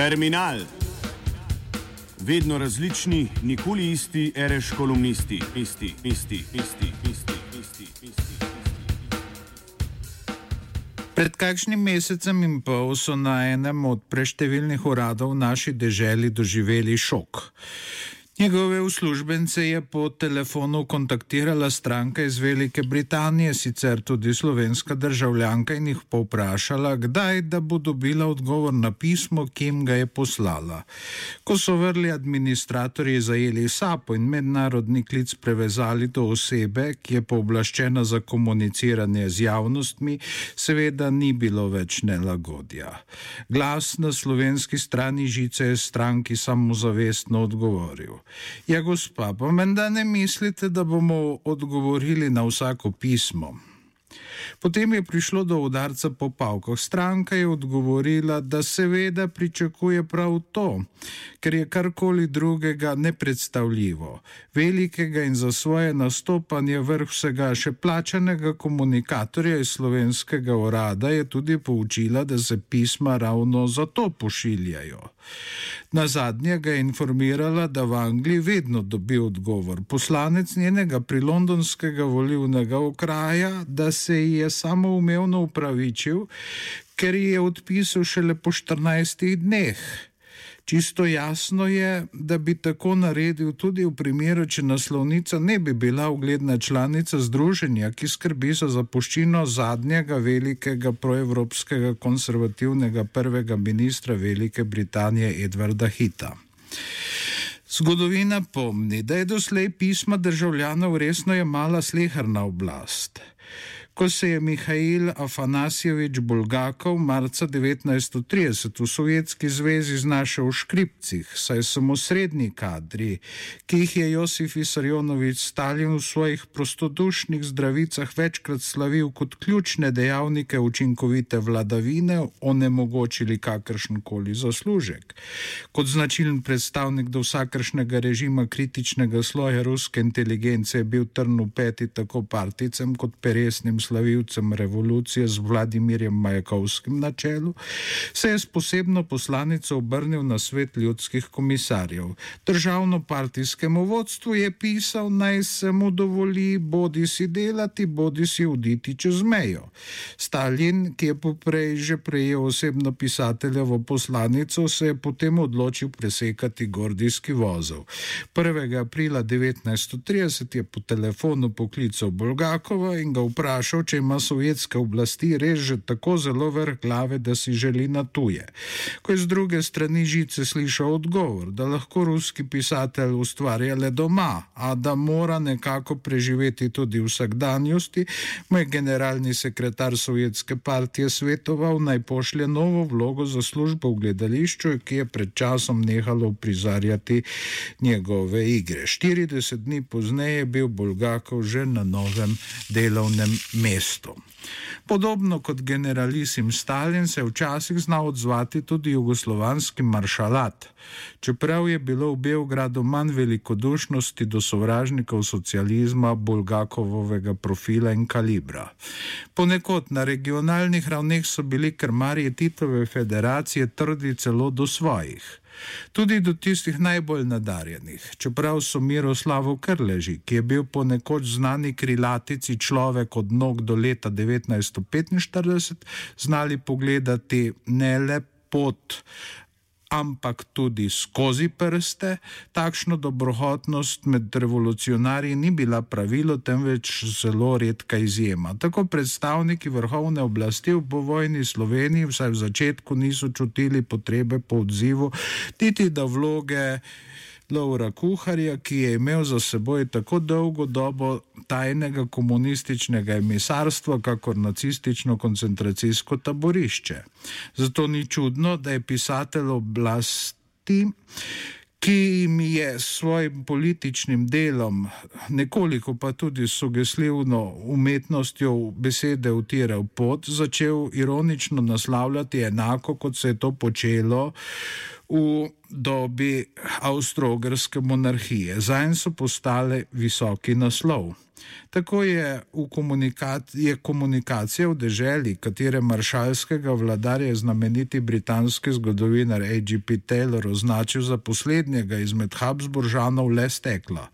Terminal. Vedno različni, nikoli isti, reš kolumnisti, isti, isti, isti, isti, isti, isti. Pred kakšnim mesecem in pol so na enem od preštevilnih uradov v naši deželi doživeli šok. Njegove uslužbence je po telefonu kontaktirala stranka iz Velike Britanije, sicer tudi slovenska državljanka, in jih povprašala, kdaj da bo dobila odgovor na pismo, kim ga je poslala. Ko so vrli administratorji zajeli sapo in mednarodni klic prevezali do osebe, ki je pooblaščena za komuniciranje z javnostmi, seveda ni bilo več nelagodja. Glas na slovenski strani žice je stranki samozavestno odgovoril. Ja, gospa, pa menda ne mislite, da bomo odgovorili na vsako pismo. Potem je prišlo do udarca po pavkah. Stranka je odgovorila, da seveda pričakuje prav to, ker je karkoli drugega nepredstavljivo. Velikega in za svoje nastopanje vrh vsega še plačanega komunikatorja iz slovenskega urada je tudi poučila, da se pisma ravno zato pošiljajo. Na zadnje ga je informirala, da v Angliji vedno dobi odgovor. Poslanec njenega prilondonskega volivnega okraja, da se ji je samo umevno upravičil, ker je odpisal šele po 14 dneh. Čisto jasno je, da bi tako naredil tudi v primeru, če naslovnica ne bi bila ugledna članica združenja, ki skrbi za zapuščino zadnjega velikega proevropskega konservativnega prvega ministra Velike Britanije Edvarda Hita. Zgodovina pomni, da je doslej pisma državljanov resno jemala slehrna oblast ko se je Mihajl Afanasjevič Bulgakov marca 1930 v Sovjetski zvezi znašel v škripcih, saj so mu srednji kadri, ki jih je Josif Isarjonovič Stalin v svojih prostodušnih zdravicah večkrat slavil kot ključne dejavnike učinkovite vladavine, onemogočili kakršenkoli zaslužek. Kot značilen predstavnik do vsakršnega režima kritičnega sloja ruske inteligence je bil trn v peti tako particem kot peresnim slavivcem revolucije z Vladimirjem Majakovskim na čelu, se je s posebno poslanico obrnil na svet ljudskih komisarjev. Državno partijskemu vodstvu je pisal, naj se mu dovoli bodi si delati, bodi si uditi čez mejo. Stalin, ki je poprej že prejel osebno pisateljevo poslanico, se je potem odločil presekati gordijski vozov. 1. aprila 1930 je po telefonu poklical Bulgakova in ga vprašal, če ima sovjetske oblasti res že tako zelo vrh glave, da si želi na tuje. Ko je z druge strani žice slišal odgovor, da lahko ruski pisatelj ustvarja le doma, a da mora nekako preživeti tudi vsakdanjosti, mu je generalni sekretar sovjetske partije svetoval naj pošlje novo vlogo za službo v gledališču, ki je pred časom nehalo prizarjati njegove igre. 40 dni pozneje je bil Bulgakov že na novem delovnem mestu mestu. Podobno kot generalisim Stalin se je včasih znal odzvati tudi jugoslovanski maršalat, čeprav je bilo v Beogradu manj velikodušnosti do sovražnikov socializma, Bulgakovovega profila in kalibra. Ponekod na regionalnih ravneh so bili krmarji Titove federacije trdi celo do svojih. Tudi do tistih najbolj nadarjenih, čeprav so Miroslavu Krleži, ki je bil ponekoč znani krilatici človek od nog do leta 1945, znali pogledati ne le pot ampak tudi skozi prste, takšno dobrohotnost med revolucionarji ni bila pravilo, temveč zelo redka izjema. Tako predstavniki vrhovne oblasti v povojni Sloveniji vsaj v začetku niso čutili potrebe po odzivu, niti da vloge. Laura Kuharja, ki je imel za seboj tako dolgo dobo tajnega komunističnega emisarstva, kakor nacistično koncentracijsko taborišče. Zato ni čudno, da je pisatelj oblasti, ki jim je s svojim političnim delom, nekoliko pa tudi sugestivno umetnostjo besede utiral pot, začel ironično naslavljati enako, kot se je to počelo v dobi avstro-ogrske monarhije. Zajem so postale visoki naslov. Tako je, komunikac je komunikacija v deželi, katere maršalskega vladarja je znameniti britanski zgodovinar A.G.P. Taylor označil za poslednjega izmed Habsburžanov, le stekla.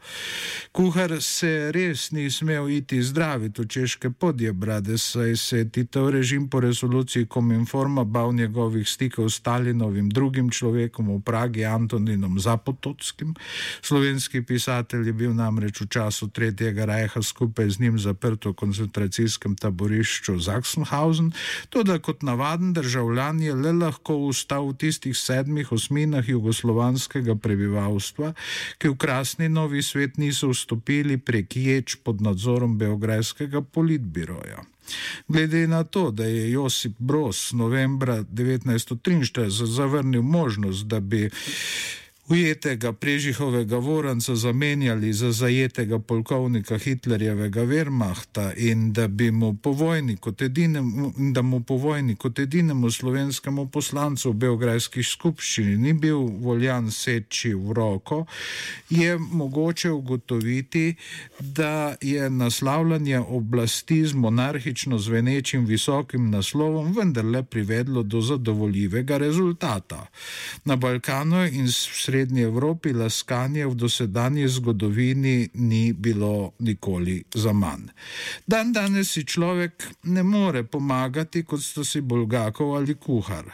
Kuhar se res ni smel iti zdraviti v češke podje brade, saj se je Titov režim po resoluciji Kominforma bal njegovih stikov s Stalinovim drugim človekom v Pragi, Antoninom Zapototskim. Slovenski pisatelj je bil namreč v času Tretjega rajha skupaj z njim zaprt v koncentracijskem taborišču Sachsenhausen, tudi kot navaden državljan je le lahko ustal v tistih sedmih osminah jugoslovanskega prebivalstva, ki v krasni novi svet niso vstopili prek ječ pod nadzorom Beograjskega politbiroja. Glede na to, da je Josip Broz novembra 1943 zavrnil možnost, da bi ujetega prežihovega voranca zamenjali za zajetega polkovnika Hitlerjevega Wehrmachta in da bi mu po vojni kot edinemu, da mu po vojni kot edinemu slovenskemu poslancu v Beograjski skupščini ni bil voljan seči v roko, je mogoče ugotoviti, da je naslavljanje oblasti z monarhično zvenečim visokim naslovom vendarle privedlo do zadovoljivega rezultata. Na Balkanu in sredi srednji Evropi laskanje v dosedanji zgodovini ni bilo nikoli za manj. Dan danes si človek ne more pomagati, kot sta si Bolgakov ali kuhar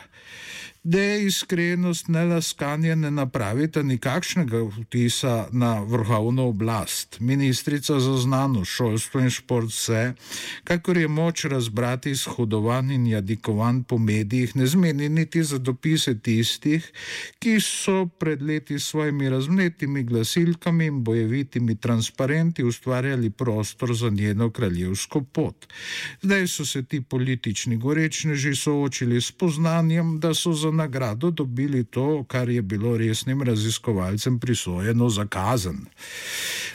da iskrenost, ne laskanje, ne napravita nikakšnega vtisa na vrhovno oblast. Ministrica za znanost, šolstvo in šport se, kakor je moč razbrati iz hodovanj in jadikovanj po medijih, ne zmeni niti za dopise tistih, ki so pred leti s svojimi razmnetimi glasilkami in bojevitimi transparenti ustvarjali prostor za njeno kraljevsko pot. Zdaj so se ti politični gorečneži soočili s poznanjem, da so za nagrado dobili to, kar je bilo resnim raziskovalcem prisojeno za kazen.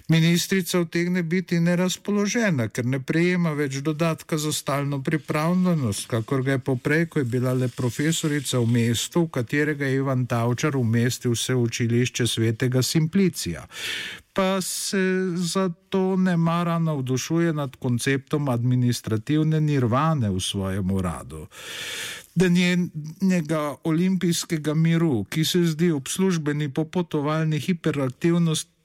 Ministrica vtegne biti nerazpoložena, ker ne prejema več dodatka za stalno pripravljenost, kakor ga je poprej, ko je bila le profesorica v mestu, v katerega je Ivan Tavčar umestil vse učilišče svetega Simplicija pa se zato ne mara navdušuje nad konceptom administrativne nirvane v svojem uradu. Da njenega olimpijskega miru, ki se zdi ob službeni popotovalni hiperaktivnosti,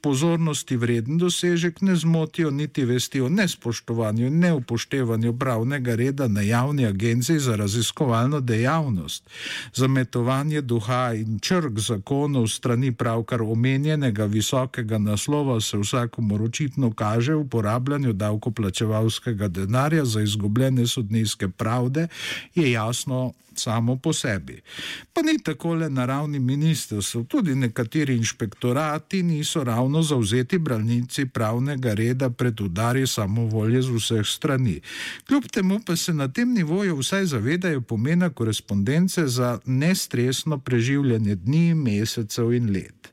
pozornosti vreden dosežek, ne zmotijo niti vesti o nespoštovanju in neupoštevanju pravnega reda na javni agenciji za raziskovalno dejavnost. Zametovanje duha in črk zakonov strani pravkar omenjenega visokega naslova se vsakomor očitno kaže v uporabljanju davkoplačevalskega denarja za izgubljene sodniške pravde, je jasno samo po sebi. Pa ni tako le na ravni ministrstva, tudi nekateri inšpektorati niso ravno zauzeti branilci pravnega reda pred udari samovolje z vseh strani. Kljub temu pa se na tem nivoju vsaj zavedajo pomena korespondence za nestresno preživljanje dni, mesecev in let.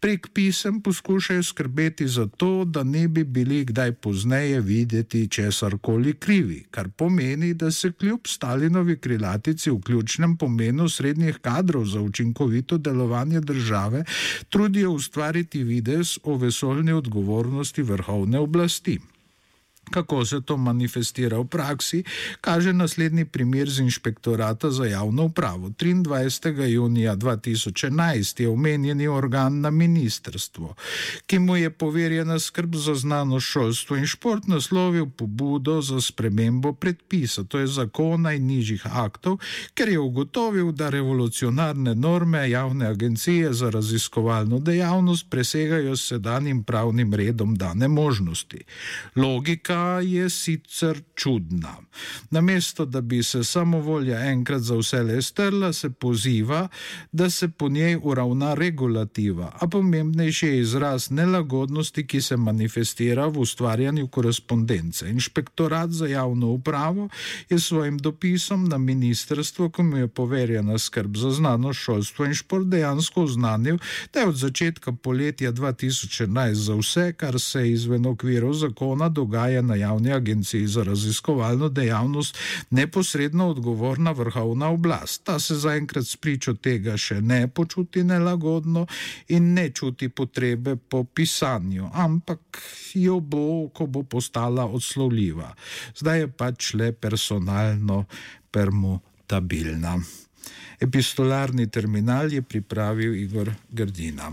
Prek pisem poskušajo skrbeti za to, da ne bi bili kdaj pozneje videti česar koli krivi, kar pomeni, da se kljub Stalinovi krilatici v ključnem pomenu srednjih kadrov za učinkovito delovanje države trudijo ustvariti videz o vesoljni odgovornosti vrhovne oblasti. Kako se to manifestira v praksi, kaže naslednji primer z inšpektorata za javno upravo. 23. junija 2011 je omenjeni organ na ministrstvo, ki mu je poverjena skrb za znanost, šolstvo in šport, naslovil pobudo za spremembo predpisa, to je zakona in nižjih aktov, ker je ugotovil, da revolucionarne norme javne agencije za raziskovalno dejavnost presegajo sedanjim pravnim redom dane možnosti. Logika je sicer čudna. Namesto da bi se samovolja enkrat za vse le strla, se poziva, da se po njej uravna regulativa, a pomembnejši je izraz nelagodnosti, ki se manifestira v ustvarjanju korespondence. Inšpektorat za javno upravo je svojim dopisom na ministrstvo, ki mu je poverjena skrb za znanost, šolstvo in šport, dejansko oznanil, da je od začetka poletja 2011 za vse, kar se izven okvirov zakona dogaja na javni agenciji za raziskovalno dejavnost neposredno odgovorna vrhovna oblast. Ta se zaenkrat spričo tega še ne počuti nelagodno in ne čuti potrebe po pisanju, ampak jo bo, ko bo postala odslovljiva. Zdaj je pač le personalno permutabilna. Epistolarni terminal je pripravil Igor Grdina.